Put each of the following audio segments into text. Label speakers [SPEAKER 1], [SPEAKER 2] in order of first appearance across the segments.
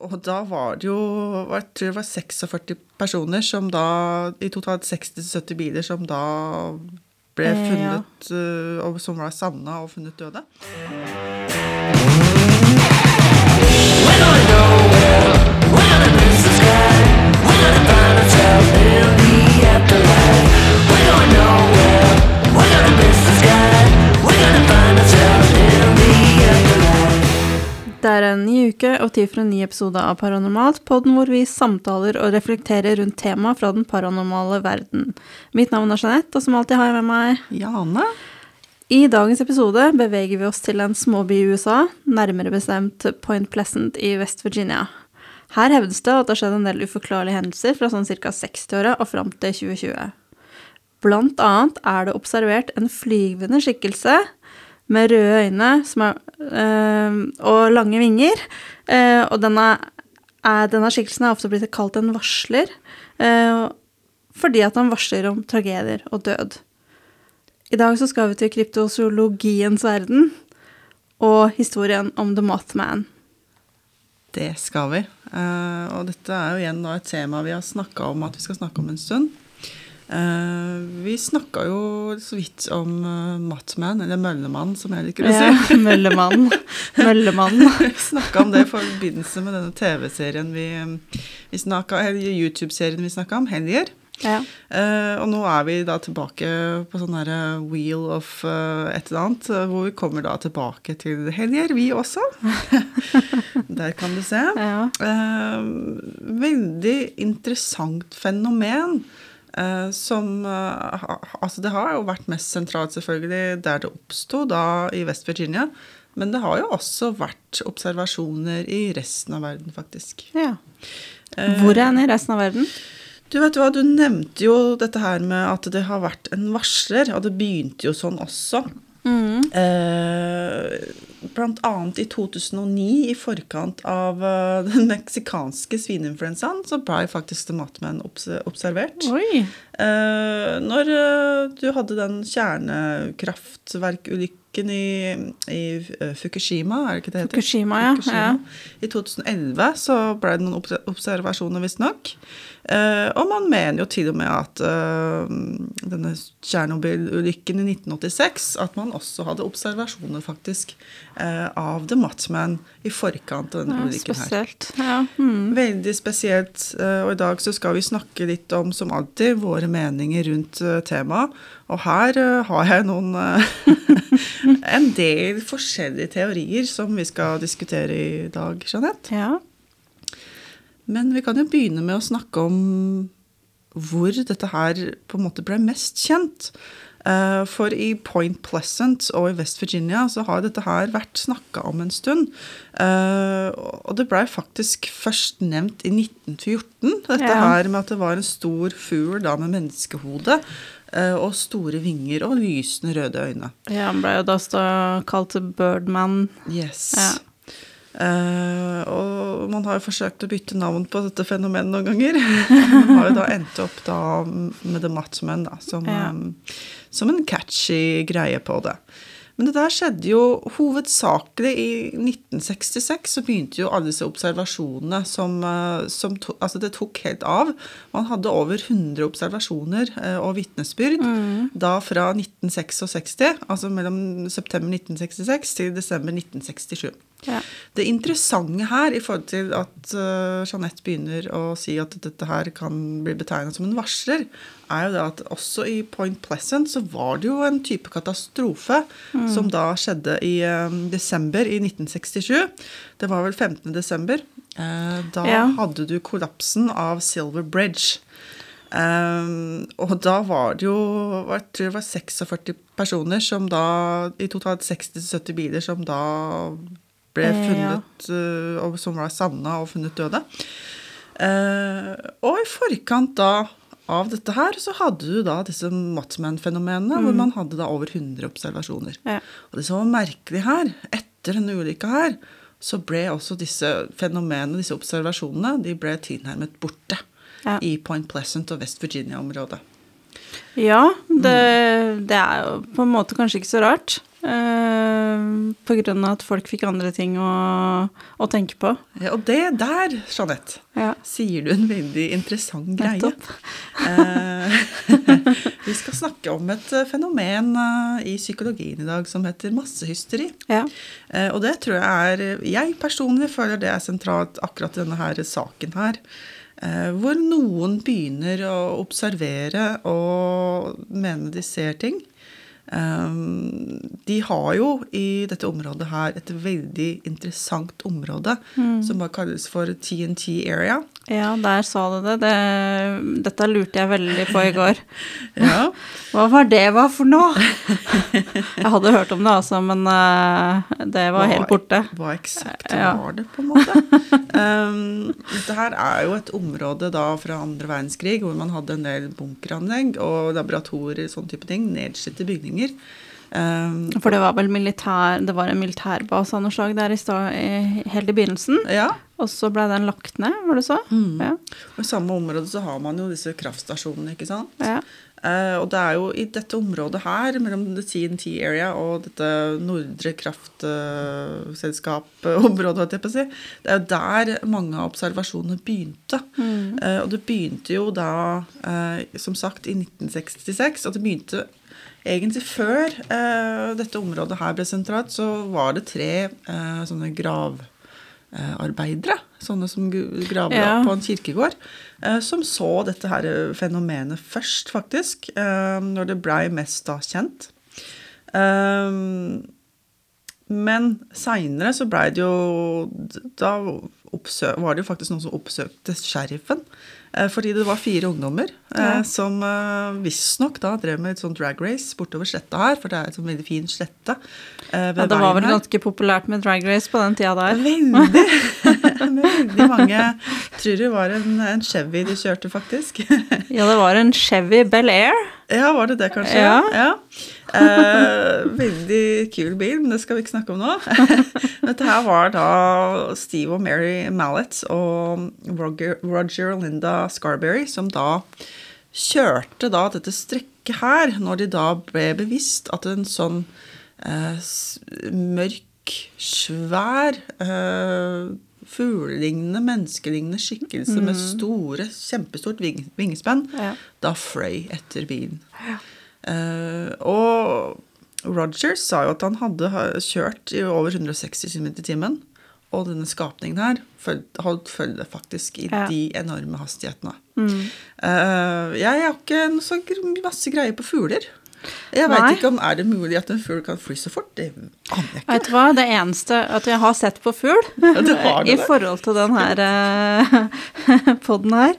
[SPEAKER 1] og da var det jo Jeg tror det var 46 personer som da I totalt 60-70 biler som da ble
[SPEAKER 2] Eh, ja.
[SPEAKER 1] eh, og Som var savna og funnet døde.
[SPEAKER 2] Det er en ny uke og tid for en ny episode av Paranormalt, podden hvor vi samtaler og reflekterer rundt tema fra den paranormale verden. Mitt navn er Jeanette, og som alltid har jeg med meg
[SPEAKER 1] Jane?
[SPEAKER 2] I dagens episode beveger vi oss til en småby i USA, nærmere bestemt Point Pleasant i West Virginia. Her hevdes det at det har skjedd en del uforklarlige hendelser fra sånn ca. 60-åra og fram til 2020. Blant annet er det observert en flyvende skikkelse med røde øyne er, øh, og lange vinger. Eh, og denne, er, denne skikkelsen er ofte blitt kalt en varsler, eh, fordi at han varsler om tragedier og død. I dag så skal vi til kryptozoologiens verden og historien om The Mothman.
[SPEAKER 1] Det skal vi. Og dette er jo igjen et tema vi har snakka om at vi skal snakke om en stund. Eh, vi snakka jo så vidt om uh, Matman, eller Møllemann, som jeg liker å si.
[SPEAKER 2] Ja, Møllemann. Møllemann.
[SPEAKER 1] Snakka om det i forbindelse med denne TV-serien vi, vi snakka eller YouTube-serien vi snakka om, Helger.
[SPEAKER 2] Ja.
[SPEAKER 1] Uh, og nå er vi da tilbake på sånn derre wheel of uh, et eller annet, eh, hvor vi kommer da tilbake til helger, vi også. Der kan du se.
[SPEAKER 2] ja.
[SPEAKER 1] Uh, veldig interessant fenomen. Eh, som eh, Altså, det har jo vært mest sentralt, selvfølgelig, der det oppsto, da i West Virginia. Men det har jo også vært observasjoner i resten av verden, faktisk.
[SPEAKER 2] ja. Hvor er den i resten av verden?
[SPEAKER 1] Du vet hva, du nevnte jo dette her med at det har vært en varsler, og det begynte jo sånn også.
[SPEAKER 2] Mm.
[SPEAKER 1] Eh, blant annet i 2009, i forkant av eh, den meksikanske svineinfluensaen, så ble faktisk The Matman obs observert. Eh, når eh, du hadde den kjernekraftverkulykken i, i Fukushima, er det ikke det heter?
[SPEAKER 2] Fukushima, ja. ja.
[SPEAKER 1] I 2011 så ble det noen obs- observasjoner, visstnok. Eh, og man mener jo til og med at eh, denne Tsjernobyl-ulykken i 1986 At man også hadde observasjoner, faktisk, eh, av The Mothman i forkant av denne
[SPEAKER 2] ja
[SPEAKER 1] ulykken her.
[SPEAKER 2] spesielt. Ja. Mm.
[SPEAKER 1] Veldig spesielt, og i dag så skal vi snakke litt om, som alltid, våre meninger rundt temaet. Og her har jeg noen En del forskjellige teorier som vi skal diskutere i dag, Jeanette.
[SPEAKER 2] ja.
[SPEAKER 1] Men vi kan jo begynne med å snakke om hvor dette her på en måte ble mest kjent. Eh, For i Point Pleasant og i West Virginia så har dette her vært snakka om en stund. Eh, Og det blei faktisk først nevnt i 1914, dette
[SPEAKER 2] Ja.
[SPEAKER 1] her med at det var en stor fugl da med menneskehode eh, og store vinger og lysende røde øyne.
[SPEAKER 2] ja han ble jo da kalt Birdman.
[SPEAKER 1] Yes.
[SPEAKER 2] Ja.
[SPEAKER 1] Eh, og man har jo forsøkt å bytte navn på dette fenomenet noen ganger. man har jo da endt opp da med The Mothman da, som,
[SPEAKER 2] Ja.
[SPEAKER 1] um, som en catchy greie på det. Men det der skjedde jo hovedsakelig i 1966, så begynte jo alle disse observasjonene som, eh, som to, Altså, det tok helt av. Man hadde over 100 observasjoner eh, og vitnesbyrd da fra 1966, altså mellom september 1966 til desember 1967.
[SPEAKER 2] Ja.
[SPEAKER 1] Det interessante her, i forhold til at uh, Jeanette begynner å si at dette her kan bli betegnet som en varsler, er jo det at også i Point Pleasant så var det jo en type katastrofe som da skjedde i um, desember i 1967. Det var vel 15. desember. Eh, da
[SPEAKER 2] Ja.
[SPEAKER 1] hadde du kollapsen av Silver Bridge. Um, og da var det jo jeg tror det var 46 personer som da I totalt 60-70 biler som da ble
[SPEAKER 2] funnet ja.
[SPEAKER 1] uh, og Som var savna og funnet døde. Uh, og i forkant da av dette her så hadde du da disse Mothman-fenomenene, hvor man hadde da over 100 observasjoner.
[SPEAKER 2] Ja.
[SPEAKER 1] Og det som var merkelig her, etter denne ulykka her, så ble også disse fenomenene, disse observasjonene, de ble tilnærmet borte
[SPEAKER 2] Ja.
[SPEAKER 1] i Point Pleasant og West Virginia-området.
[SPEAKER 2] Ja, det, det er jo på en måte kanskje ikke så rart. Eh, på grunn av at folk fikk andre ting å, å tenke på.
[SPEAKER 1] Ja, og det der, Jeanette,
[SPEAKER 2] Ja.
[SPEAKER 1] sier du en veldig interessant greie. Eh, vi skal snakke om et eh, fenomen i psykologien i dag som heter massehysteri.
[SPEAKER 2] Ja.
[SPEAKER 1] Og det tror jeg er Jeg personlig føler det er sentralt akkurat i denne her saken her. Hvor noen begynner å observere og mene de ser ting. Eh, De har jo i dette området her et veldig interessant område som bare kalles for TNT area.
[SPEAKER 2] ja, der sa du det. det. Dette lurte jeg veldig på i går.
[SPEAKER 1] Ja.
[SPEAKER 2] Hva var det var for noe? Jeg hadde hørt om det, altså, men eh, det var helt borte.
[SPEAKER 1] Hva eksakt
[SPEAKER 2] Ja.
[SPEAKER 1] var det, på en måte? Um, dette her er jo et område da fra andre verdenskrig hvor man hadde en del bunkeranlegg og laboratorier, sånn type ting, nedslitte bygninger. Um,
[SPEAKER 2] For det var vel militær, det var en militærbase av noe slag der i stad, helt i begynnelsen.
[SPEAKER 1] ja,
[SPEAKER 2] Og så ble den lagt ned, var det så? Ja.
[SPEAKER 1] og i samme område så har man jo disse kraftstasjonene, ikke sant?
[SPEAKER 2] ja.
[SPEAKER 1] Uh, og det er jo i dette området her, mellom the TNT area og dette Nordre kraftselskap-området, å si, det er jo der mange av observasjonene begynte. Eh, og det begynte jo da, eh, som sagt, i 1966. Og det begynte egentlig før eh, dette området her ble sentralt, så var det tre eh, sånne gravarbeidere, sånne som graver
[SPEAKER 2] Ja.
[SPEAKER 1] på en kirkegård, eh, som så dette her fenomenet først, faktisk, eh, når det blei mest da kjent. Um, men seinere så blei det jo Da var det jo faktisk noen som oppsøkte sheriffen. Eh, Fordi det var fire ungdommer eh,
[SPEAKER 2] Ja.
[SPEAKER 1] som eh, visstnok da drev med et sånt drag race bortover sletta her, for det er et sånn veldig fin slette. eh,
[SPEAKER 2] ja, det var vel
[SPEAKER 1] her.
[SPEAKER 2] ganske populært med drag race på den tida der.
[SPEAKER 1] Veldig! Veldig mange Tror det var en, en Chevy de kjørte, faktisk.
[SPEAKER 2] Ja, det var en Chevy Bel Air.
[SPEAKER 1] Ja, var det det, kanskje?
[SPEAKER 2] Ja. Ja.
[SPEAKER 1] Eh, veldig kul bil, men det skal vi ikke snakke om nå. Dette her var da Steve og Mary Mallet og Roger, Roger og Linda Scarberry som da kjørte da dette strekket her, når de da ble bevisst at en sånn eh, mørk, svær eh, fuglelignende, menneskelignende skikkelse med store, kjempestort ving, vingespenn,
[SPEAKER 2] Ja.
[SPEAKER 1] da fløy etter bilen. Eh, og Rogers sa jo at han hadde kjørt i over 160 km i timen. Og denne skapningen her føl- holdt følge faktisk i
[SPEAKER 2] Ja.
[SPEAKER 1] de enorme hastighetene. Mm. jeg har ikke så masse greie på fugler. Jeg veit ikke om er det mulig at en fugl kan fly så fort. Det aner jeg ikke.
[SPEAKER 2] Vet du hva, det eneste at jeg har sett på fugl,
[SPEAKER 1] Ja,
[SPEAKER 2] i forhold til den her eh, podden her, eh,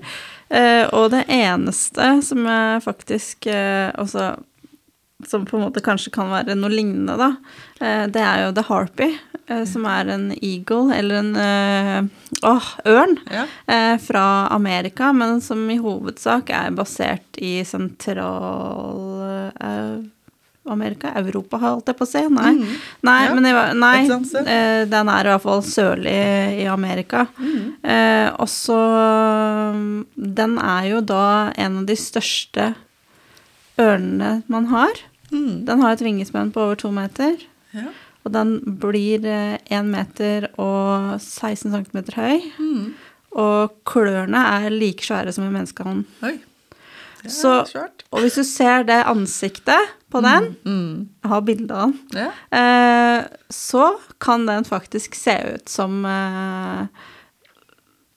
[SPEAKER 2] og det eneste som jeg faktisk eh, også som på en måte kanskje kan være noe lignende, da, eh, det er jo The Harpy, eh, som er en eagle, eller en eh, åh, ørn,
[SPEAKER 1] Ja.
[SPEAKER 2] eh, fra Amerika, men som i hovedsak er basert i sentral-Amerika? Europa, holdt jeg på å si? Nei, nei,
[SPEAKER 1] Ja,
[SPEAKER 2] men jeg, nei eh, den er i hvert fall sørlig i Amerika. Eh, og så mm, Den er jo da en av de største ørnene man har.
[SPEAKER 1] Mm.
[SPEAKER 2] Den har et vingespenn på over to meter.
[SPEAKER 1] Ja.
[SPEAKER 2] Og den blir én meter og 16 cm høy.
[SPEAKER 1] Mm.
[SPEAKER 2] Og klørne er like svære som en menneskehånd.
[SPEAKER 1] Oi.
[SPEAKER 2] Så- Og hvis du ser det ansiktet på den,
[SPEAKER 1] Mm.
[SPEAKER 2] jeg har bilde av den,
[SPEAKER 1] Ja.
[SPEAKER 2] eh, så kan den faktisk se ut som eh,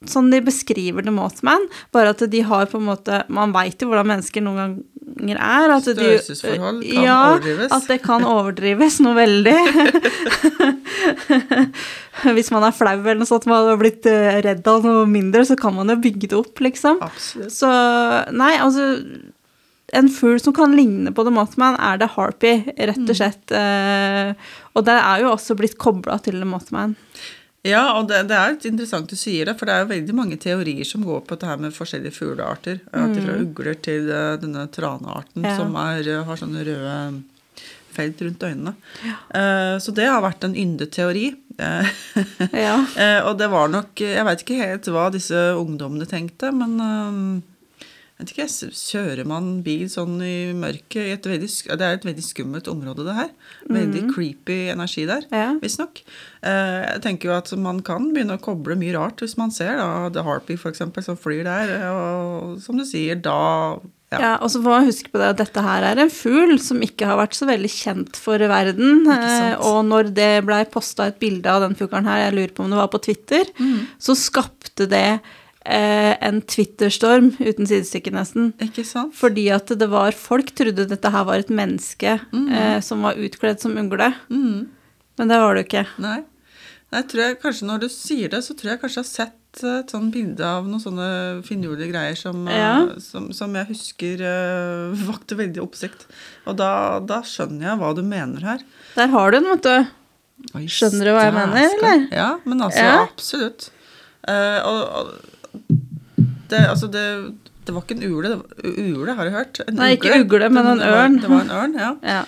[SPEAKER 2] Sånn de beskriver The Mothman, bare at de har på en måte Man veit jo hvordan mennesker noen ganger er. At de,
[SPEAKER 1] Størrelsesforhold kan
[SPEAKER 2] ja,
[SPEAKER 1] overdrives.
[SPEAKER 2] At det kan overdrives noe veldig. Hvis man er flau eller noe sånt, man har blitt eh, redd av noe mindre, så kan man jo bygge det opp, liksom.
[SPEAKER 1] Absolutt.
[SPEAKER 2] Så nei, altså En fugl som kan ligne på The Mothman, er det harpy, rett
[SPEAKER 1] Mm.
[SPEAKER 2] og slett. Eh, og det er jo også blitt kobla til The Mothman.
[SPEAKER 1] Ja, og det, det er interessant du sier det, for det er jo veldig mange teorier som går på dette her med forskjellige fuglearter. Alt fra ugler til eh, denne tranearten
[SPEAKER 2] Mm. Ja.
[SPEAKER 1] som er, eh, har sånne røde felt rundt øynene. Eh, så det har vært en yndet teori. Eh,
[SPEAKER 2] Ja.
[SPEAKER 1] eh, og det var nok Jeg veit ikke helt hva disse ungdommene tenkte, men vet ikke, Kjører man bil sånn i mørket veldig, Det er et veldig skummelt område, det her. Veldig creepy energi der,
[SPEAKER 2] Ja.
[SPEAKER 1] visstnok. Eh, jeg tenker jo at man kan begynne å koble mye rart hvis man ser da, The Harpy, eksempel, som flyr der. Og som du sier, da
[SPEAKER 2] Ja.
[SPEAKER 1] ja.
[SPEAKER 2] og så får man huske på det at dette her er en fugl som ikke har vært så veldig kjent for verden. eh, Og når det blei posta et bilde av den fuglen her, jeg lurer på om det var på Twitter,
[SPEAKER 1] Mm.
[SPEAKER 2] så skapte det eh, en Twitter-storm uten sidestykke, nesten.
[SPEAKER 1] Ikke sant?
[SPEAKER 2] Fordi at det var Folk trodde dette her var et menneske
[SPEAKER 1] Mm.
[SPEAKER 2] eh, som var utkledd som ugle.
[SPEAKER 1] Mm.
[SPEAKER 2] Men det var det jo ikke.
[SPEAKER 1] Nei. Jeg tror jeg kanskje Når du sier det, så tror jeg kanskje jeg har sett et sånt bilde av noen sånne finurlige greier som, eh,
[SPEAKER 2] Ja.
[SPEAKER 1] som, som jeg husker uh, vakte veldig oppsikt. Og da, da skjønner jeg hva du mener her.
[SPEAKER 2] Der har du den, vet du.
[SPEAKER 1] Oi,
[SPEAKER 2] Skjønner du hva jeg mener, eller?
[SPEAKER 1] Ja, men altså,
[SPEAKER 2] Ja.
[SPEAKER 1] absolutt. Uh, og, og det, altså det, det var ikke en ule. Det var, ule, har jeg hørt. En
[SPEAKER 2] Nei, ikke ugle, men en
[SPEAKER 1] det var-
[SPEAKER 2] ørn.
[SPEAKER 1] Det var en ørn, ja.
[SPEAKER 2] Ja.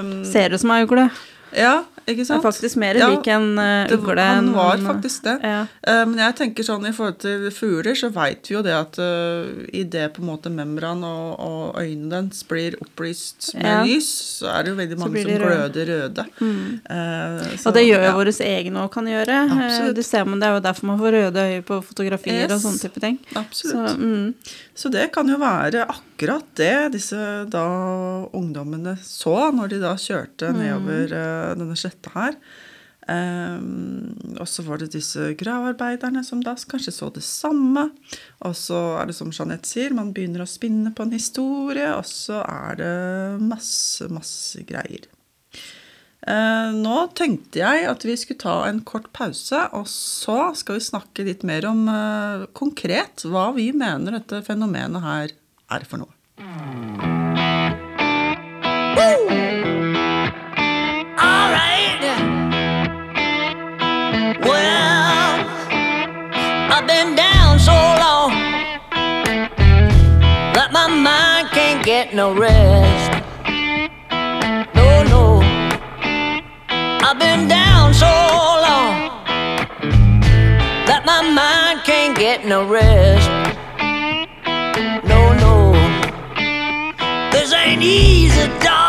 [SPEAKER 1] Um,
[SPEAKER 2] Ser ut som ei ugle.
[SPEAKER 1] Ja, ikke
[SPEAKER 2] Det er
[SPEAKER 1] sant?
[SPEAKER 2] faktisk mer
[SPEAKER 1] Ja,
[SPEAKER 2] lik en uh,
[SPEAKER 1] det-
[SPEAKER 2] ugle
[SPEAKER 1] Han var
[SPEAKER 2] en,
[SPEAKER 1] faktisk det.
[SPEAKER 2] Ja.
[SPEAKER 1] Uh, Men jeg tenker sånn i forhold til fugler, så veit vi jo det at uh, i det på en måte membran og, og øynene dens blir opplyst med
[SPEAKER 2] Ja.
[SPEAKER 1] lys, så er det jo veldig mange som
[SPEAKER 2] røde.
[SPEAKER 1] gløder røde. Eh, så,
[SPEAKER 2] Og det gjør jo
[SPEAKER 1] ja.
[SPEAKER 2] våre egne òg kan gjøre.
[SPEAKER 1] Absolutt.
[SPEAKER 2] Ser, man, Det er jo derfor man får røde øyne på fotografier og sånne type ting.
[SPEAKER 1] Absolutt.
[SPEAKER 2] Så, mm,
[SPEAKER 1] Så det kan jo være akkurat det disse da ungdommene så når de da kjørte
[SPEAKER 2] Mm.
[SPEAKER 1] nedover denne sletta her. Um, og så var det disse gravearbeiderne som da kanskje så det samme. Og så er det som Jeanette sier, man begynner å spinne på en historie, og så er det masse, masse greier. Eh, nå tenkte jeg at vi skulle ta en kort pause, og så skal vi snakke litt mer om eh, konkret hva vi mener dette fenomenet her er for noe.
[SPEAKER 3] Alright. Been down so long that my mind can't get no rest. No, no. I've been down so long that my mind can't get no rest. No, no. This ain't easy, darling.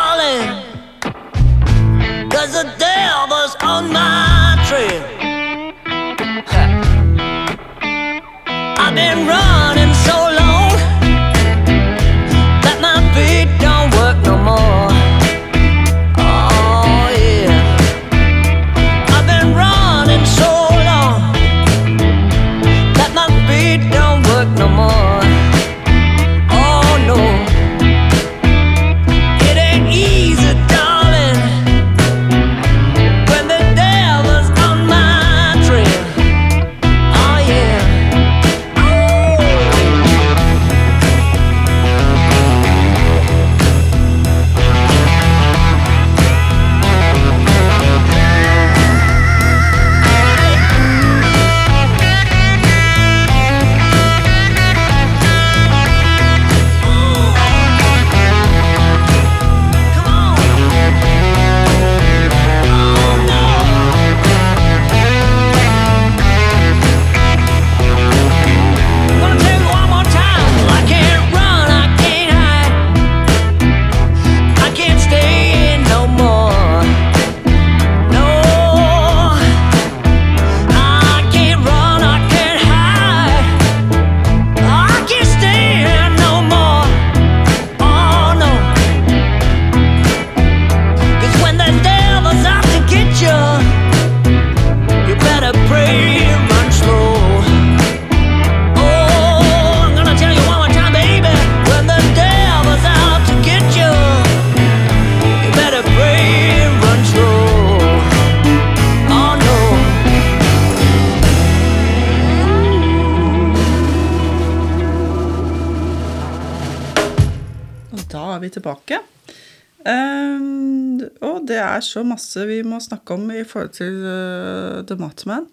[SPEAKER 1] Er så masse vi må snakke om i forhold til uh, The Mothman.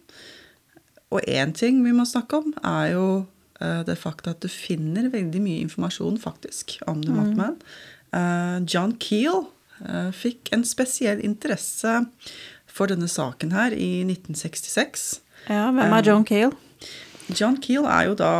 [SPEAKER 1] Og én ting vi må snakke om, er jo uh, det faktum at du finner veldig mye informasjon faktisk om The Mothman. Uh, John Keel eh, fikk en spesiell interesse for denne saken her i 1966.
[SPEAKER 2] ja, hvem er John Keel?
[SPEAKER 1] John Keel er jo da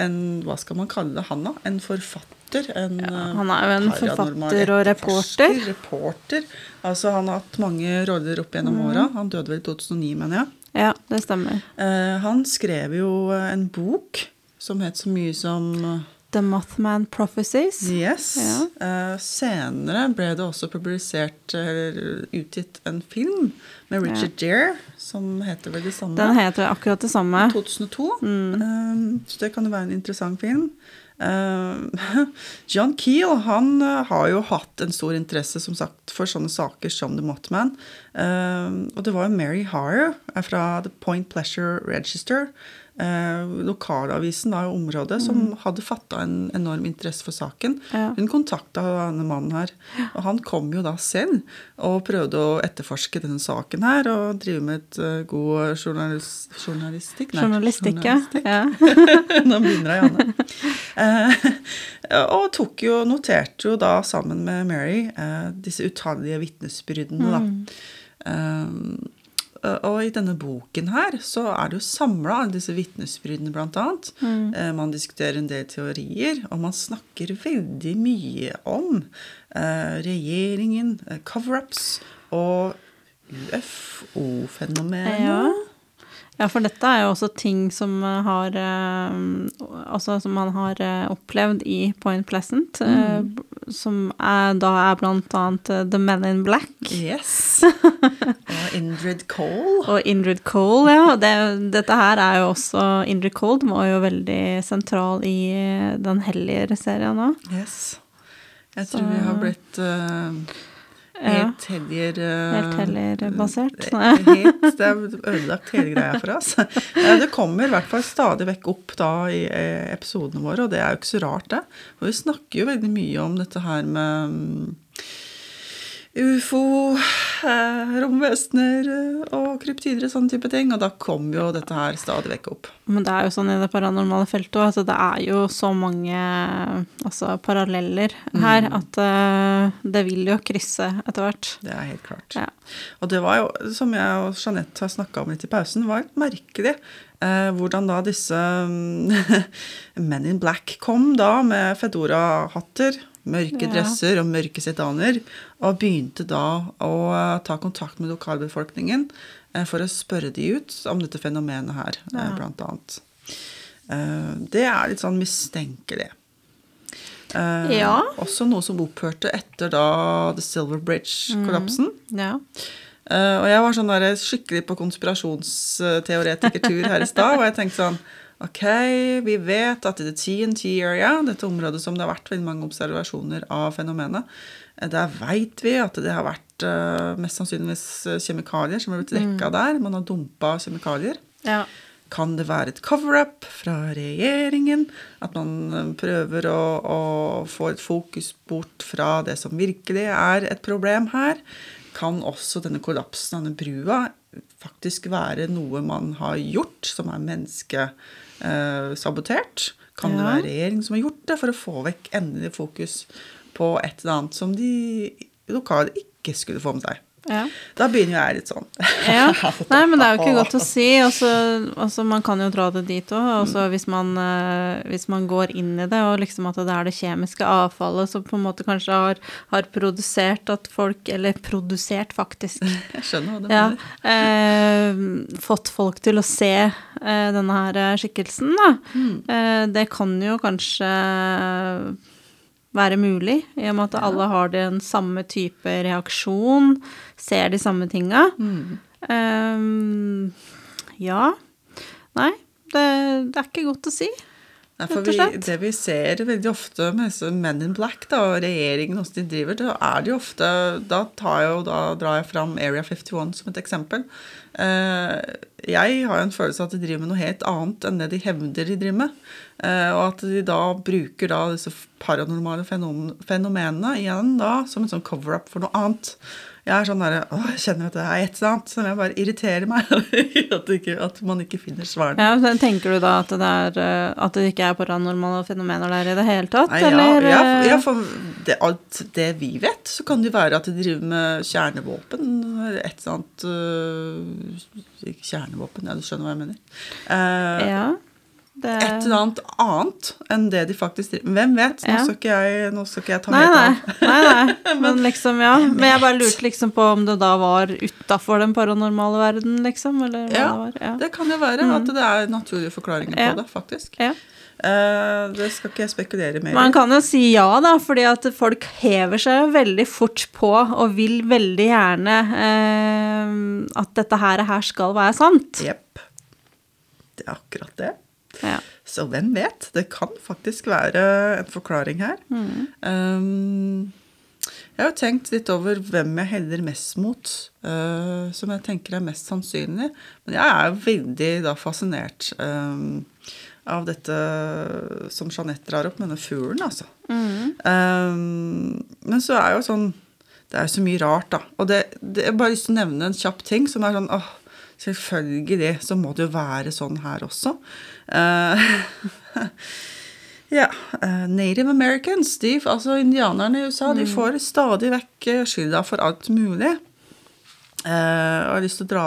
[SPEAKER 1] en Hva skal man kalle det, han da? En forfatter? En, ja,
[SPEAKER 2] han er jo en forfatter og reporter.
[SPEAKER 1] reporter. Altså, han har hatt mange roller opp gjennom
[SPEAKER 2] Mm.
[SPEAKER 1] åra. Han døde vel i 2009, mener jeg.
[SPEAKER 2] Ja, det stemmer.
[SPEAKER 1] Eh, han skrev jo eh, en bok som het så mye som eh,
[SPEAKER 2] The Mothman Prophecies.
[SPEAKER 1] Yes.
[SPEAKER 2] Ja.
[SPEAKER 1] Eh, senere ble det også publisert, eller utgitt, en film med Richard Gere, som heter vel det samme.
[SPEAKER 2] Den heter akkurat det samme.
[SPEAKER 1] 2002. Eh, så det kan jo være en interessant film. Eh, John Keel han eh, har jo hatt en stor interesse som sagt, for sånne saker som The Mothman. Eh, og det var jo Mary Harr eh, fra The Point Pleasure Register, lokalavisen da, i området, som hadde fatta en enorm interesse for saken.
[SPEAKER 2] Ja.
[SPEAKER 1] Hun kontakta denne mannen her, og han kom jo da selv og prøvde å etterforske denne saken her og drive med et uh, god journalis journalistikk. Nei,
[SPEAKER 2] Journalistikk, ja.
[SPEAKER 1] journalistikk.
[SPEAKER 2] ja.
[SPEAKER 1] Nå begynner jeg, Janne. Eh, og tok jo, noterte jo da sammen med Mary eh, disse utallige vitnesbyrdene, da. Eh, og i denne boken her så er det jo samla alle disse vitnesbyrdene, blant annet. Eh, man diskuterer en del teorier, og man snakker veldig mye om eh, regjeringen, eh, cover-ups og UFO-fenomenet.
[SPEAKER 2] Ja. Ja, for dette er jo også ting som eh, har eh, Altså som man har eh, opplevd i Point Pleasant. eh, Som er, da er blant annet eh, The Men in Black.
[SPEAKER 1] Yes. Og Indrid Cole.
[SPEAKER 2] Og Indrid Cole, ja. Det, dette her er jo også Indrid Cole var jo veldig sentral i eh, Den hellige serien òg.
[SPEAKER 1] Yes. Jeg tror vi har blitt uh. Helt heller uh,
[SPEAKER 2] Helt helgerbasert.
[SPEAKER 1] Helt, det er ødelagt hele greia for oss. Eh, Det kommer i hvert fall stadig vekk opp da i eh, episodene våre, og det er jo ikke så rart, det. For vi snakker jo veldig mye om dette her med mm, ufo, eh, romvesener eh, og kryptider og sånne type ting, og da kom jo dette her stadig vekk opp.
[SPEAKER 2] Men det er jo sånn i det paranormale feltet òg, at det er jo så mange altså, paralleller her at uh, det vil jo krysse etter hvert.
[SPEAKER 1] Det er helt klart.
[SPEAKER 2] Ja.
[SPEAKER 1] Og det var jo, som jeg og Jeanette har snakka om litt i pausen, var merkelig eh, hvordan da disse mm, Men in Black kom da med Fedora-hatter, mørke
[SPEAKER 2] Ja.
[SPEAKER 1] dresser og mørke sedaner, og begynte da å eh, ta kontakt med lokalbefolkningen eh, for å spørre de ut om dette fenomenet her, eh,
[SPEAKER 2] Ja.
[SPEAKER 1] blant annet. Det er litt sånn mistenkelig.
[SPEAKER 2] Ja.
[SPEAKER 1] Også noe som opphørte etter da The Silver Bridge-kollapsen.
[SPEAKER 2] Ja.
[SPEAKER 1] Eh, og jeg var sånn der, skikkelig på konspirasjonsteoretikertur her i stad, og jeg tenkte sånn Ok, vi vet at i the TNT area, dette området som det har vært veldig mange observasjoner av fenomenet, eh, der veit vi at det har vært eh, mest sannsynligvis eh, kjemikalier som har blitt lekka der. Man har dumpa kjemikalier.
[SPEAKER 2] ja.
[SPEAKER 1] Kan det være et cover-up fra regjeringen? At man prøver å, å få et fokus bort fra det som virkelig er et problem her? Kan også denne kollapsen av denne brua faktisk være noe man har gjort, som er menneskesabotert? Kan det være regjeringen som har gjort det, for å få vekk endelig fokus på et eller annet som de lokale ikke skulle få med seg?
[SPEAKER 2] Ja.
[SPEAKER 1] Da begynner jeg litt sånn.
[SPEAKER 2] Ja. Nei, men det er jo ikke godt å si. Også, altså, man kan jo dra det dit òg. Hvis, man, eh, hvis man går inn i det, og liksom at det er det kjemiske avfallet som på en måte kanskje har, har produsert at folk Eller produsert, faktisk.
[SPEAKER 1] Jeg skjønner hva du
[SPEAKER 2] Ja.
[SPEAKER 1] mener.
[SPEAKER 2] Eh, fått folk til å se eh, denne her eh, skikkelsen, da. Eh, det kan jo kanskje være mulig, i og med at alle har den samme type reaksjon, ser de samme tinga. Eh, ja. Nei, det, det er ikke godt å si.
[SPEAKER 1] Nei, for vi, det vi ser veldig ofte med Men in Black da, og regjeringen hvordan de driver, da er det jo ofte Da, tar jeg, da drar jeg fram Area 51 som et eksempel. Eh, jeg har jo en følelse av at de driver med noe helt annet enn det de hevder de driver med. Eh, og at de da bruker da disse paranormale fenom- fenomenene igjen da som en sånn cover-up for noe annet. Jeg er sånn derre Å, jeg kjenner at det er et eller annet som jeg bare irriterer meg. at, ikke, at man ikke finner svarene.
[SPEAKER 2] Ja, Tenker du da at det, er, eh, at det ikke er paranormale fenomener der i det hele tatt?
[SPEAKER 1] Nei, ja,
[SPEAKER 2] eller?
[SPEAKER 1] ja,
[SPEAKER 2] eh,
[SPEAKER 1] ja, for det, alt det vi vet, så kan det være at de driver med kjernevåpen. Et eller annet øh, kjernevåpen, ja, du skjønner hva jeg mener. Uh,
[SPEAKER 2] ja, det,
[SPEAKER 1] Et eller annet annet enn det de faktisk driver med. Hvem vet? Nå,
[SPEAKER 2] Ja.
[SPEAKER 1] skal ikke jeg, nå skal ikke jeg ta
[SPEAKER 2] Nei,
[SPEAKER 1] helt
[SPEAKER 2] nei.
[SPEAKER 1] av.
[SPEAKER 2] nei, nei. Men liksom, ja. Men jeg bare lurte liksom på om det da var utafor den paranormale verden, liksom? Eller hva
[SPEAKER 1] Ja,
[SPEAKER 2] det var. Ja.
[SPEAKER 1] Det kan jo være at det er naturlige forklaringer
[SPEAKER 2] Ja.
[SPEAKER 1] på det, faktisk.
[SPEAKER 2] ja.
[SPEAKER 1] Uh, det skal ikke jeg spekulere mer
[SPEAKER 2] Man kan jo si ja, da, fordi at folk hever seg veldig fort på og vil veldig gjerne uh, at dette her, her skal være sant.
[SPEAKER 1] Jepp. Det er akkurat det.
[SPEAKER 2] Ja.
[SPEAKER 1] Så hvem vet? Det kan faktisk være en forklaring her.
[SPEAKER 2] Mm.
[SPEAKER 1] Um, jeg har tenkt litt over hvem jeg heller mest mot, uh, som jeg tenker er mest sannsynlig. Men jeg er veldig da fascinert um, av dette som Jeanette drar opp, med denne fuglen, altså.
[SPEAKER 2] Mm.
[SPEAKER 1] Um, men så er jo sånn Det er jo så mye rart, da. Og det, det, jeg bare lyst til å nevne en kjapp ting som er sånn åh, Selvfølgelig så må det jo være sånn her også. Eh, ja. eh, Native Americans, de, altså indianerne i USA, de får stadig vekk eh, skylda for alt mulig. Uh, og jeg har lyst til å dra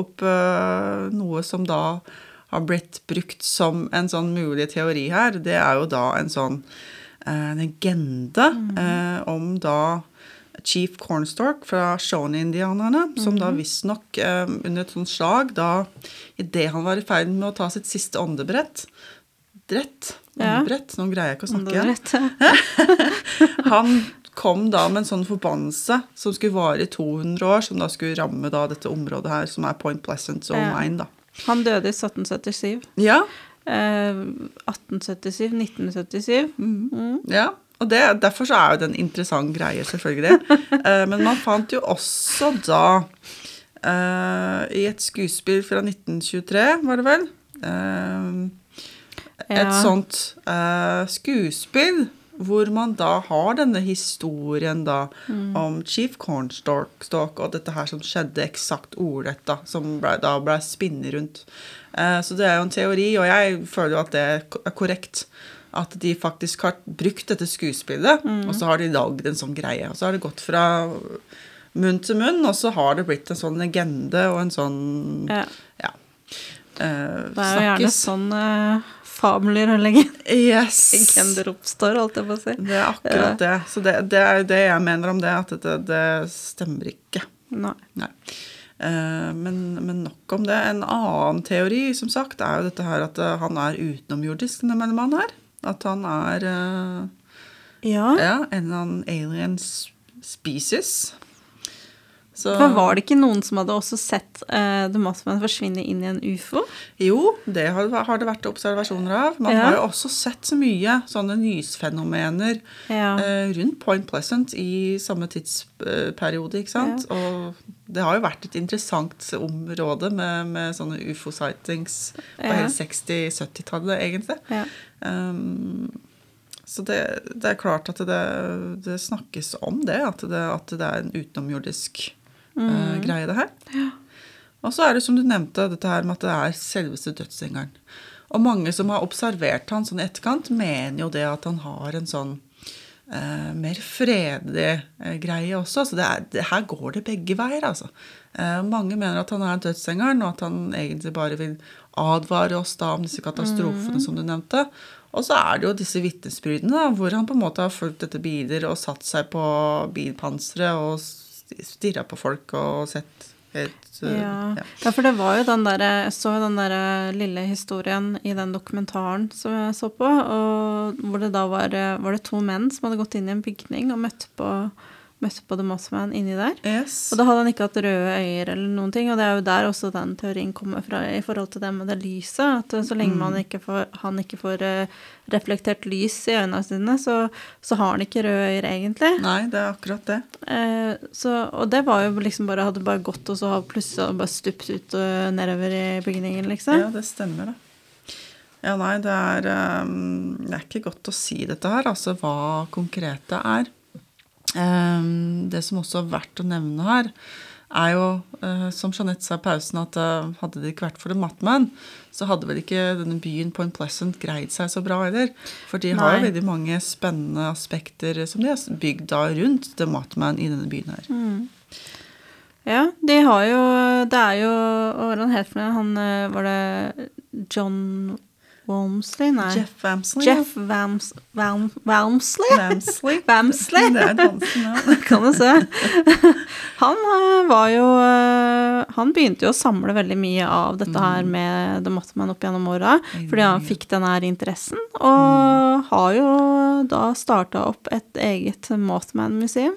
[SPEAKER 1] opp uh, noe som da har blitt brukt som en sånn mulig teori her. Det er jo da en sånn agenda legende eh, om da Chief Cornstalk fra Shawnee-indianerne, som da visstnok eh, under et sånt slag, da idet han var i ferd med å ta sitt siste åndebrett Drett? Åndebrett? Nå greier jeg ikke å snakke igjen. Han kom da med en sånn forbannelse som skulle vare i 200 år, som da skulle ramme da dette området her, som er Point Pleasant og Mine, da.
[SPEAKER 2] Han døde i 1777.
[SPEAKER 1] Ja,
[SPEAKER 2] Eh, 1877, 1977. Mm.
[SPEAKER 1] ja. Og det, derfor så er jo det en interessant greie, selvfølgelig. Eh, men man fant jo også da eh, I et skuespill fra 1923, var det vel? eh, et
[SPEAKER 2] Ja.
[SPEAKER 1] sånt eh, skuespill hvor man da har denne historien da om Chief Cornstalk og dette her som skjedde eksakt ordrett, da, som ble, da ble spinnet rundt. Eh, så det er jo en teori, og jeg føler jo at det er korrekt. At de faktisk har brukt dette skuespillet, og så har de lagd en sånn greie. Og så har det gått fra munn til munn, og så har det blitt en sånn legende og en sånn
[SPEAKER 2] Ja.
[SPEAKER 1] Ja. uh,
[SPEAKER 2] Det er jo gjerne sånn uh, fabler og legender
[SPEAKER 1] Yes.
[SPEAKER 2] oppstår, holdt jeg på å si.
[SPEAKER 1] Det er akkurat det. Så det, det er jo det jeg mener om det, at det, det stemmer ikke.
[SPEAKER 2] Nei.
[SPEAKER 1] Nei. Eh, men, men nok om det. En annen teori, som sagt, er jo dette her at han er utenomjordisk, denne mannen her. At han er eh,
[SPEAKER 2] Ja.
[SPEAKER 1] ja, en eller annen alien species. Så,
[SPEAKER 2] For var det ikke noen som hadde også sett uh, The Mothman forsvinne inn i en ufo?
[SPEAKER 1] Jo, det har, har det vært observasjoner av. Man
[SPEAKER 2] Ja.
[SPEAKER 1] har jo også sett så mye sånne lysfenomener
[SPEAKER 2] Ja.
[SPEAKER 1] uh, rundt Point Pleasant i samme tidsperiode, ikke sant? Og det har jo vært et interessant område med, med sånne ufo-sightings på
[SPEAKER 2] Ja.
[SPEAKER 1] hele 60-70-tallet, egentlig.
[SPEAKER 2] ja.
[SPEAKER 1] Um, så det, det er klart at det, det snakkes om det, at det, at det er en utenomjordisk eh, greie, det her. Og så er det som du nevnte, dette her med at det er selveste dødsengelen. Og mange som har observert han sånn i etterkant, mener jo det at han har en sånn eh, mer fredelig eh, greie også. Så det er, det, her går det begge veier, altså. Eh, mange mener at han er dødsengelen, og at han egentlig bare vil advare oss da om disse katastrofene som du nevnte. Og så er det jo disse vitnesbyrdene, hvor han på en måte har fulgt etter biler og satt seg på bilpanseret og stirra på folk og sett et, eh,
[SPEAKER 2] Ja.
[SPEAKER 1] ja.
[SPEAKER 2] ja, for det var jo den derre Jeg så jo den derre lille historien i den dokumentaren som jeg så på, og hvor det da var, eh, var det to menn som hadde gått inn i en bygning og møtt på, møtt på The Mothman inni der.
[SPEAKER 1] Yes.
[SPEAKER 2] Og da hadde han ikke hatt røde øyer eller noen ting, og det er jo der også den teorien kommer fra i forhold til det med det lyset. At så lenge man ikke får, han ikke får eh, reflektert lys i øynene sine, så, så har han ikke røde øyer egentlig.
[SPEAKER 1] Nei, det er akkurat det.
[SPEAKER 2] Eh, så, og det var jo liksom bare hadde bare gått, og så har plutselig bare stupt ut og nedover i bygningen, liksom.
[SPEAKER 1] Ja, det stemmer, det. Ja, nei, det er, um, det er ikke godt å si dette her, altså hva konkret det er. Ehm, det som også er verdt å nevne her, er jo, eh, som Jeanette sa i pausen, at eh, hadde det ikke vært for The Matman, så hadde vel ikke denne byen Point Pleasant greid seg så bra heller. For de har jo veldig mange spennende aspekter som de har bygd da rundt The Matman i denne byen her.
[SPEAKER 2] Ja, de har jo Det er jo Hva var det han het for noe? Han eh, Var det John Walmsley? Nei.
[SPEAKER 1] Jeff Wamsley.
[SPEAKER 2] Jeff Vams, Vam, Walmsley?
[SPEAKER 1] Wamsley.
[SPEAKER 2] Wamsley?
[SPEAKER 1] Det er et vanskelig navn.
[SPEAKER 2] kan du se. Han eh, var jo eh, Han begynte jo å samle veldig mye av dette her med The Mothman opp gjennom åra, fordi han fikk den her interessen, og har jo da starta opp et eget Mothman-museum,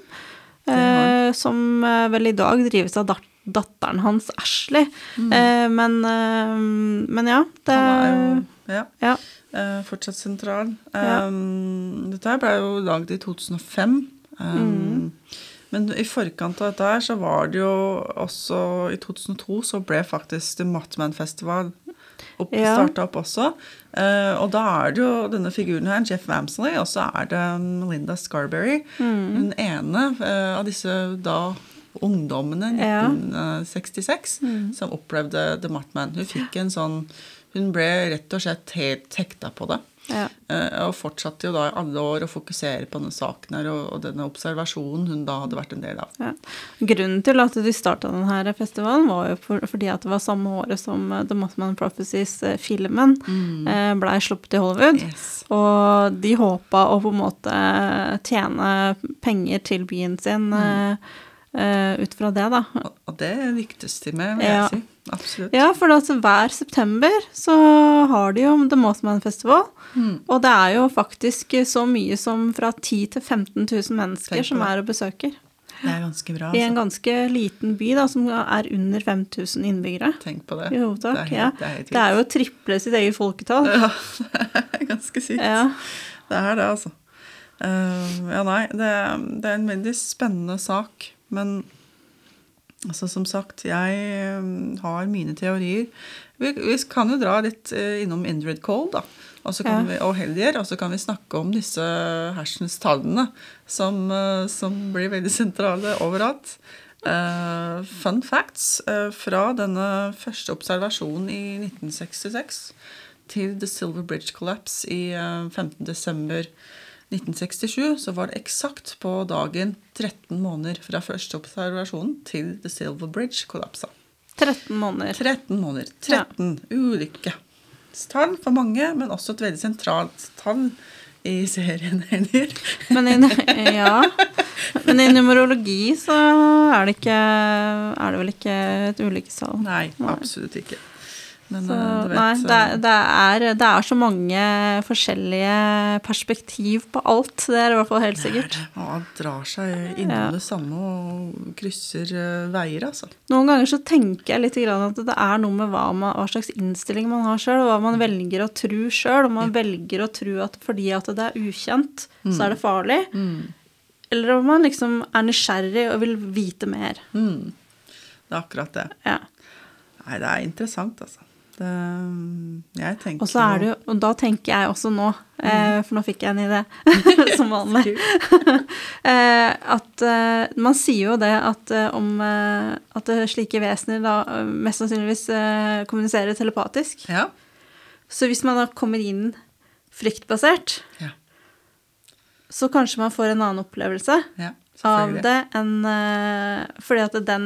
[SPEAKER 2] eh, som vel i dag drives av Dart datteren hans, Ashley. Eh, men, eh, men ja, det
[SPEAKER 1] Han er jo ja,
[SPEAKER 2] ja.
[SPEAKER 1] Uh, fortsatt sentral. Um, dette her ble jo lagd i 2005. Um,
[SPEAKER 2] Mm.
[SPEAKER 1] Men i forkant av dette her så var det jo også I 2002 så ble faktisk The Mothman Festival opp,
[SPEAKER 2] Ja.
[SPEAKER 1] starta opp også. Uh, og da er det jo denne figuren her, Jeff Wamsley, og så er det Melinda Scarberry.
[SPEAKER 2] Mm.
[SPEAKER 1] Den ene uh, av disse da ungdommene i
[SPEAKER 2] Ja.
[SPEAKER 1] 1966 som opplevde The Martman. Hun fikk en sånn Hun ble rett og slett helt hekta på det.
[SPEAKER 2] ja.
[SPEAKER 1] Eh, og fortsatte jo da i alle år å fokusere på denne saken her og, denne observasjonen hun da hadde vært en del av.
[SPEAKER 2] Ja. Grunnen til at de starta denne festivalen, var jo for, fordi at det var samme året som eh, The Mothman Prophecies-filmen mm. blei sluppet i Hollywood.
[SPEAKER 1] Yes.
[SPEAKER 2] Og de håpa å på en måte tjene penger til byen sin eh, eh, ut fra det, da.
[SPEAKER 1] Og, det lyktes de med, vil
[SPEAKER 2] Ja.
[SPEAKER 1] jeg si. Absolutt.
[SPEAKER 2] Ja, for altså, hver september så har de jo The Mothman Festival. Og det er jo faktisk så mye som fra 10 til 15 000 mennesker som er og besøker.
[SPEAKER 1] Det er ganske bra.
[SPEAKER 2] I en
[SPEAKER 1] Altså.
[SPEAKER 2] ganske liten by da, som er under 5000 innbyggere.
[SPEAKER 1] Tenk på det.
[SPEAKER 2] Jo
[SPEAKER 1] det, er
[SPEAKER 2] ja.
[SPEAKER 1] det er
[SPEAKER 2] Det er jo å triple sitt eget folketall.
[SPEAKER 1] Ja, det er ganske sykt.
[SPEAKER 2] Ja.
[SPEAKER 1] Det er det, altså. Uh, ja, nei, det, det er en veldig spennende sak, men altså, som sagt, jeg eh, har mine teorier. Vi, vi kan jo dra litt eh, innom Indrid Cole, da.
[SPEAKER 2] Ja.
[SPEAKER 1] vi, og Hellier, og så kan vi snakke om disse hersens tallene som, eh, som blir veldig sentrale overalt. Uh, fun facts uh, fra denne første observasjonen i 1966 til The Silver Bridge Collapse i uh, 15. desember 1967, så var det eksakt på dagen 13 måneder fra første observasjonen til The Silver Bridge kollapsa.
[SPEAKER 2] 13 måneder.
[SPEAKER 1] 13 måneder. 13 ulykkestall for mange, men også et veldig sentralt tall i serien heller.
[SPEAKER 2] Men i, ja. Men i numerologi så er det, ikke, er det vel ikke et ulykkestall.
[SPEAKER 1] Nei. absolutt ikke. Men
[SPEAKER 2] Så,
[SPEAKER 1] eh, vet
[SPEAKER 2] nei, det,
[SPEAKER 1] eh,
[SPEAKER 2] det, er, det er så mange forskjellige perspektiv på alt. Det er i hvert fall helt sikkert.
[SPEAKER 1] Ja, alt drar seg innom
[SPEAKER 2] Ja.
[SPEAKER 1] det samme og krysser eh, veier, altså.
[SPEAKER 2] Noen ganger så tenker jeg litt at det er noe med hva, man, hva slags innstilling man har sjøl, og hva man velger å tro sjøl. Om man velger å tro at fordi at det er ukjent, så er det farlig. Eller om man liksom er nysgjerrig og vil vite mer.
[SPEAKER 1] Mm. Det er akkurat det.
[SPEAKER 2] Ja.
[SPEAKER 1] Nei, det er interessant, altså. Det, jeg tenker
[SPEAKER 2] Og så er det jo, og da tenker jeg også nå, eh, for nå fikk jeg en idé, som vanlig, eh, at eh, man sier jo det at eh, om eh, at eh, slike vesener da eh, mest sannsynligvis eh, kommuniserer telepatisk.
[SPEAKER 1] Ja.
[SPEAKER 2] Så hvis man da kommer inn fryktbasert,
[SPEAKER 1] ja.
[SPEAKER 2] så kanskje man får en annen opplevelse
[SPEAKER 1] ja
[SPEAKER 2] av det enn uh, Fordi at den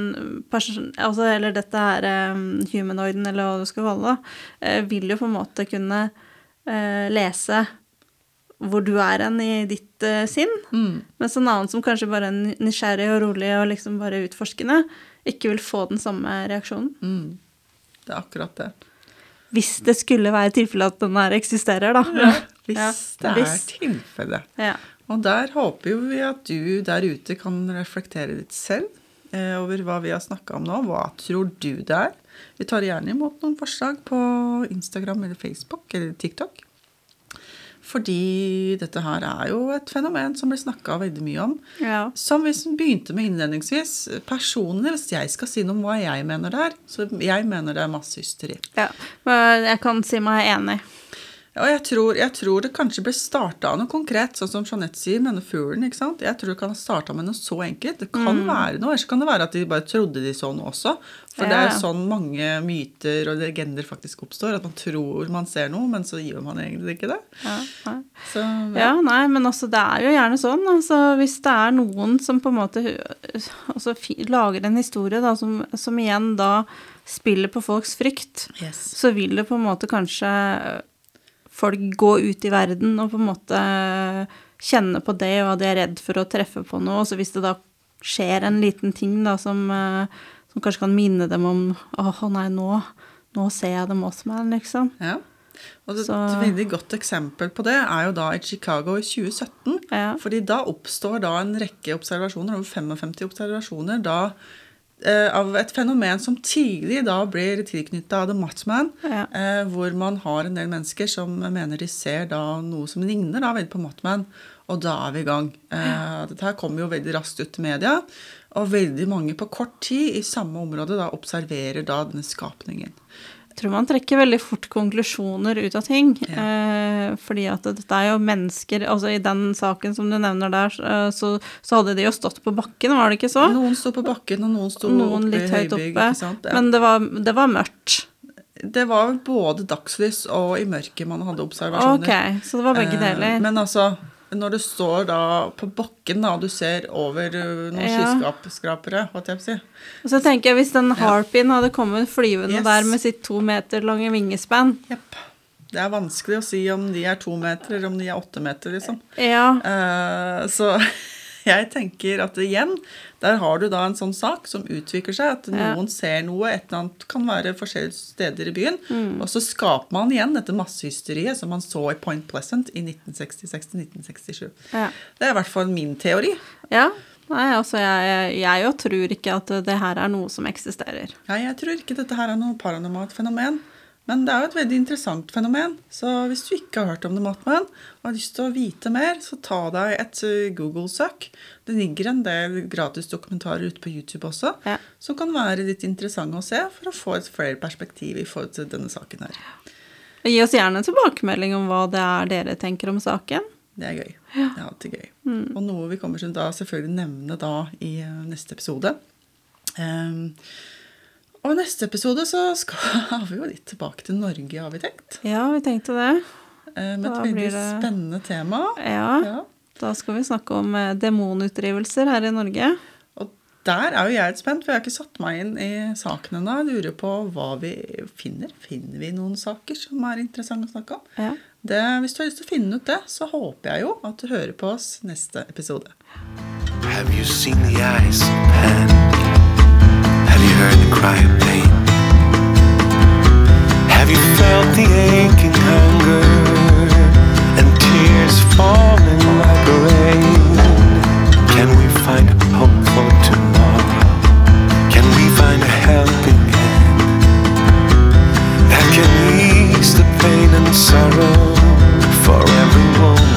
[SPEAKER 2] person... Altså, eller dette her um, humanoiden, eller hva du skal kalle det, uh, vil jo på en måte kunne uh, lese hvor du er hen i ditt sinn.
[SPEAKER 1] Mm.
[SPEAKER 2] Mens en annen som kanskje bare er nysgjerrig og rolig og liksom bare utforskende, ikke vil få den samme reaksjonen.
[SPEAKER 1] Mm. Det er akkurat det.
[SPEAKER 2] Hvis det skulle være tilfelle at den her eksisterer, da.
[SPEAKER 1] Hvis
[SPEAKER 2] Ja,
[SPEAKER 1] det er
[SPEAKER 2] hvis.
[SPEAKER 1] tilfellet.
[SPEAKER 2] Ja.
[SPEAKER 1] Og der håper jo vi at du der ute kan reflektere litt selv eh, over hva vi har snakka om nå. Hva tror du det er? Vi tar gjerne imot noen forslag på Instagram eller Facebook eller TikTok. Fordi dette her er jo et fenomen som blir snakka veldig mye om.
[SPEAKER 2] ja.
[SPEAKER 1] Som vi begynte med innledningsvis. Personlig, hvis jeg skal si noe om hva jeg mener det er, så jeg mener det er masse hysteri.
[SPEAKER 2] ja. Jeg kan si meg enig.
[SPEAKER 1] Ja, og jeg tror, jeg tror det kanskje ble starta av noe konkret, sånn som Jeanette sier med denne fuglen. ikke sant? Jeg tror det kan ha starta med noe så enkelt. Det kan
[SPEAKER 2] Mm.
[SPEAKER 1] være noe, ellers kan det være at de bare trodde de så noe også. For det er
[SPEAKER 2] ja.
[SPEAKER 1] sånn mange myter og legender faktisk oppstår. At man tror man ser noe, men så gir man egentlig ikke det.
[SPEAKER 2] Ja, nei.
[SPEAKER 1] Så,
[SPEAKER 2] Ja, nei, men altså, det er jo gjerne sånn. Altså, hvis det er noen som på en måte altså, lager en historie da, som, som igjen da spiller på folks frykt,
[SPEAKER 1] Yes.
[SPEAKER 2] så vil det på en måte kanskje folk gå ut i verden og på en måte kjenne på det, og at de er redd for å treffe på noe. Så hvis det da skjer en liten ting da som, eh, som kanskje kan minne dem om Å, nei, nå, nå ser jeg The Mothman, liksom.
[SPEAKER 1] Ja. Og et,
[SPEAKER 2] Så-
[SPEAKER 1] veldig godt eksempel på det er jo da i Chicago i 2017.
[SPEAKER 2] Ja.
[SPEAKER 1] Fordi da oppstår da en rekke observasjoner, over 55 observasjoner, da av et fenomen som tidlig da blir tilknytta The Mothman,
[SPEAKER 2] Ja.
[SPEAKER 1] eh, hvor man har en del mennesker som mener de ser da noe som ligner da veldig på Mothman, og da er vi i gang. Eh, dette her kommer jo veldig raskt ut til media, og veldig mange på kort tid i samme område da observerer da denne skapningen.
[SPEAKER 2] Tror man trekker veldig fort konklusjoner ut av ting. Eh, fordi at dette er jo mennesker Altså i den saken som du nevner der, eh, så, så hadde de jo stått på bakken, var det ikke så?
[SPEAKER 1] Noen sto på bakken, og noen sto
[SPEAKER 2] Noen
[SPEAKER 1] oppe
[SPEAKER 2] litt høyt oppe.
[SPEAKER 1] ikke? Ja.
[SPEAKER 2] Men det var, det var mørkt.
[SPEAKER 1] Det var både dagslys og i mørket man hadde observasjoner.
[SPEAKER 2] Ok, så det var begge
[SPEAKER 1] Eh,
[SPEAKER 2] deler.
[SPEAKER 1] Men altså, når du står da på bakken da, og du ser over uh, noen
[SPEAKER 2] Ja.
[SPEAKER 1] skyskrapere, jeg si.
[SPEAKER 2] Og så tenker jeg hvis den harpien hadde kommet flyvende
[SPEAKER 1] Yes.
[SPEAKER 2] der med sitt to meter lange vingespenn
[SPEAKER 1] yep. Det er vanskelig å si om de er to meter, eller om de er åtte meter, liksom.
[SPEAKER 2] Ja,
[SPEAKER 1] Uh, så jeg tenker at igjen, der har du da en sånn sak som utvikler seg, at
[SPEAKER 2] Ja.
[SPEAKER 1] noen ser noe, et eller annet kan være forskjellige steder i byen,
[SPEAKER 2] Mm.
[SPEAKER 1] og så skaper man igjen dette massehysteriet som man så i Point Pleasant i 1966-1967.
[SPEAKER 2] ja.
[SPEAKER 1] Det er i hvert fall min teori.
[SPEAKER 2] ja. Nei, altså jeg, jeg jo tror ikke at det her er noe som eksisterer.
[SPEAKER 1] Nei, jeg tror ikke dette her er noe paranormalt fenomen. Men det er jo et veldig interessant fenomen. Så hvis du ikke har hørt om det, Mothman, og har lyst til å vite mer, så ta deg et uh, Google-søk. Det ligger en del gratis dokumentarer ute på YouTube også,
[SPEAKER 2] Ja.
[SPEAKER 1] som kan være litt interessante å se for å få et flere perspektiv i forhold til denne saken her.
[SPEAKER 2] Gi oss gjerne en tilbakemelding om hva det er dere tenker om saken.
[SPEAKER 1] Det er gøy. Ja. Det er alltid gøy. Og noe vi kommer til å selvfølgelig nevne da i uh, neste episode. Um, og i neste episode så skal vi jo litt tilbake til Norge, har vi tenkt.
[SPEAKER 2] Ja, vi tenkte det.
[SPEAKER 1] Eh, Med et veldig
[SPEAKER 2] det-
[SPEAKER 1] spennende tema.
[SPEAKER 2] Ja,
[SPEAKER 1] Ja.
[SPEAKER 2] da skal vi snakke om eh, demonutdrivelser her i Norge.
[SPEAKER 1] Og der er jo jeg litt spent, for jeg har ikke satt meg inn i saken ennå. Jeg lurer på hva vi finner. Finner vi noen saker som er interessante å snakke om?
[SPEAKER 2] Ja.
[SPEAKER 1] Det, hvis du har lyst til å finne ut det, så håper jeg jo at du hører på oss neste episode.
[SPEAKER 4] Have you seen the ice panic? Have you heard the cry of pain? Have you felt the aching hunger and tears falling like rain? Can we find hope for tomorrow? Can we find a helping hand that can ease the pain and sorrow for everyone?